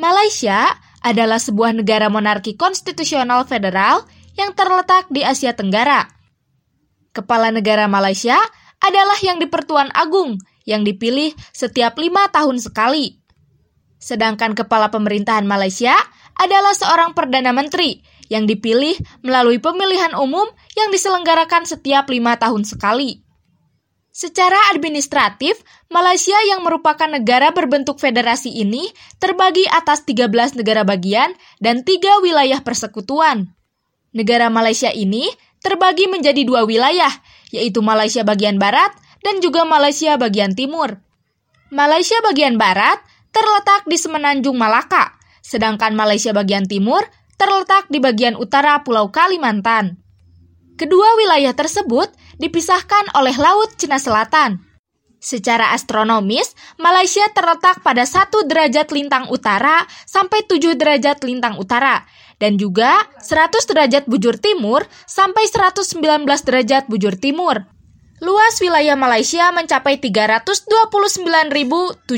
Malaysia adalah sebuah negara monarki konstitusional federal yang terletak di Asia Tenggara. Kepala negara Malaysia adalah yang dipertuan agung yang dipilih setiap lima tahun sekali. Sedangkan kepala pemerintahan Malaysia adalah seorang Perdana Menteri yang dipilih melalui pemilihan umum yang diselenggarakan setiap lima tahun sekali. Secara administratif, Malaysia yang merupakan negara berbentuk federasi ini terbagi atas 13 negara bagian dan tiga wilayah persekutuan. Negara Malaysia ini terbagi menjadi dua wilayah, yaitu Malaysia bagian barat dan juga Malaysia bagian timur. Malaysia bagian barat terletak di Semenanjung Malaka, sedangkan Malaysia bagian timur terletak di bagian utara Pulau Kalimantan. Kedua wilayah tersebut dipisahkan oleh Laut Cina Selatan. Secara astronomis, Malaysia terletak pada satu derajat lintang utara sampai 7 derajat lintang utara, dan juga 100 derajat bujur timur sampai 119 derajat bujur timur. Luas wilayah Malaysia mencapai 329.758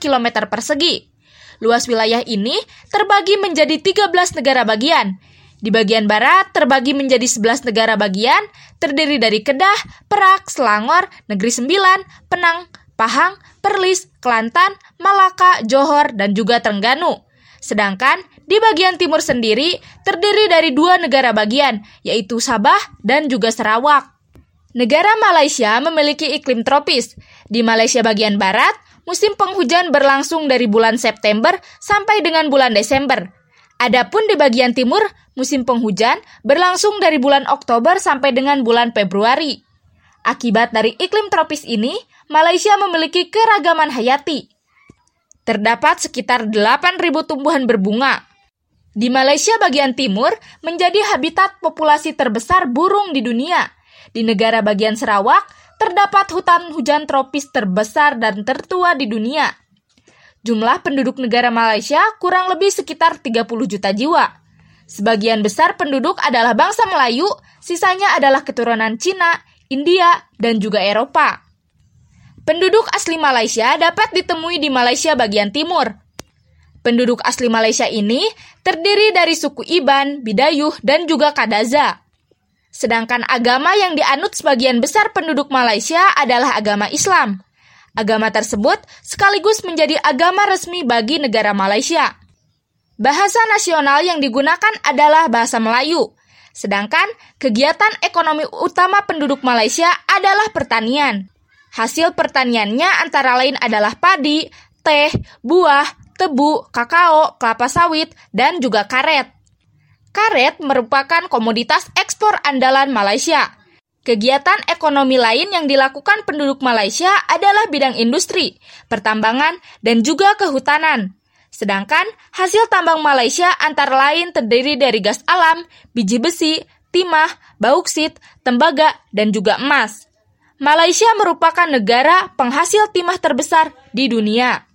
km persegi. Luas wilayah ini terbagi menjadi 13 negara bagian, di bagian barat terbagi menjadi 11 negara bagian, terdiri dari Kedah, Perak, Selangor, Negeri Sembilan, Penang, Pahang, Perlis, Kelantan, Malaka, Johor, dan juga Terengganu. Sedangkan di bagian timur sendiri terdiri dari dua negara bagian, yaitu Sabah dan juga Sarawak. Negara Malaysia memiliki iklim tropis. Di Malaysia bagian barat, musim penghujan berlangsung dari bulan September sampai dengan bulan Desember. Adapun di bagian timur, musim penghujan berlangsung dari bulan Oktober sampai dengan bulan Februari. Akibat dari iklim tropis ini, Malaysia memiliki keragaman hayati. Terdapat sekitar 8.000 tumbuhan berbunga. Di Malaysia bagian timur menjadi habitat populasi terbesar burung di dunia. Di negara bagian Sarawak terdapat hutan hujan tropis terbesar dan tertua di dunia. Jumlah penduduk negara Malaysia kurang lebih sekitar 30 juta jiwa. Sebagian besar penduduk adalah bangsa Melayu, sisanya adalah keturunan Cina, India, dan juga Eropa. Penduduk asli Malaysia dapat ditemui di Malaysia bagian timur. Penduduk asli Malaysia ini terdiri dari suku Iban, Bidayuh, dan juga Kadaza. Sedangkan agama yang dianut sebagian besar penduduk Malaysia adalah agama Islam. Agama tersebut sekaligus menjadi agama resmi bagi negara Malaysia. Bahasa nasional yang digunakan adalah bahasa Melayu. Sedangkan kegiatan ekonomi utama penduduk Malaysia adalah pertanian. Hasil pertaniannya antara lain adalah padi, teh, buah, tebu, kakao, kelapa sawit, dan juga karet. Karet merupakan komoditas ekspor andalan Malaysia. Kegiatan ekonomi lain yang dilakukan penduduk Malaysia adalah bidang industri, pertambangan, dan juga kehutanan. Sedangkan hasil tambang Malaysia antara lain terdiri dari gas alam, biji besi, timah, bauksit, tembaga, dan juga emas. Malaysia merupakan negara penghasil timah terbesar di dunia.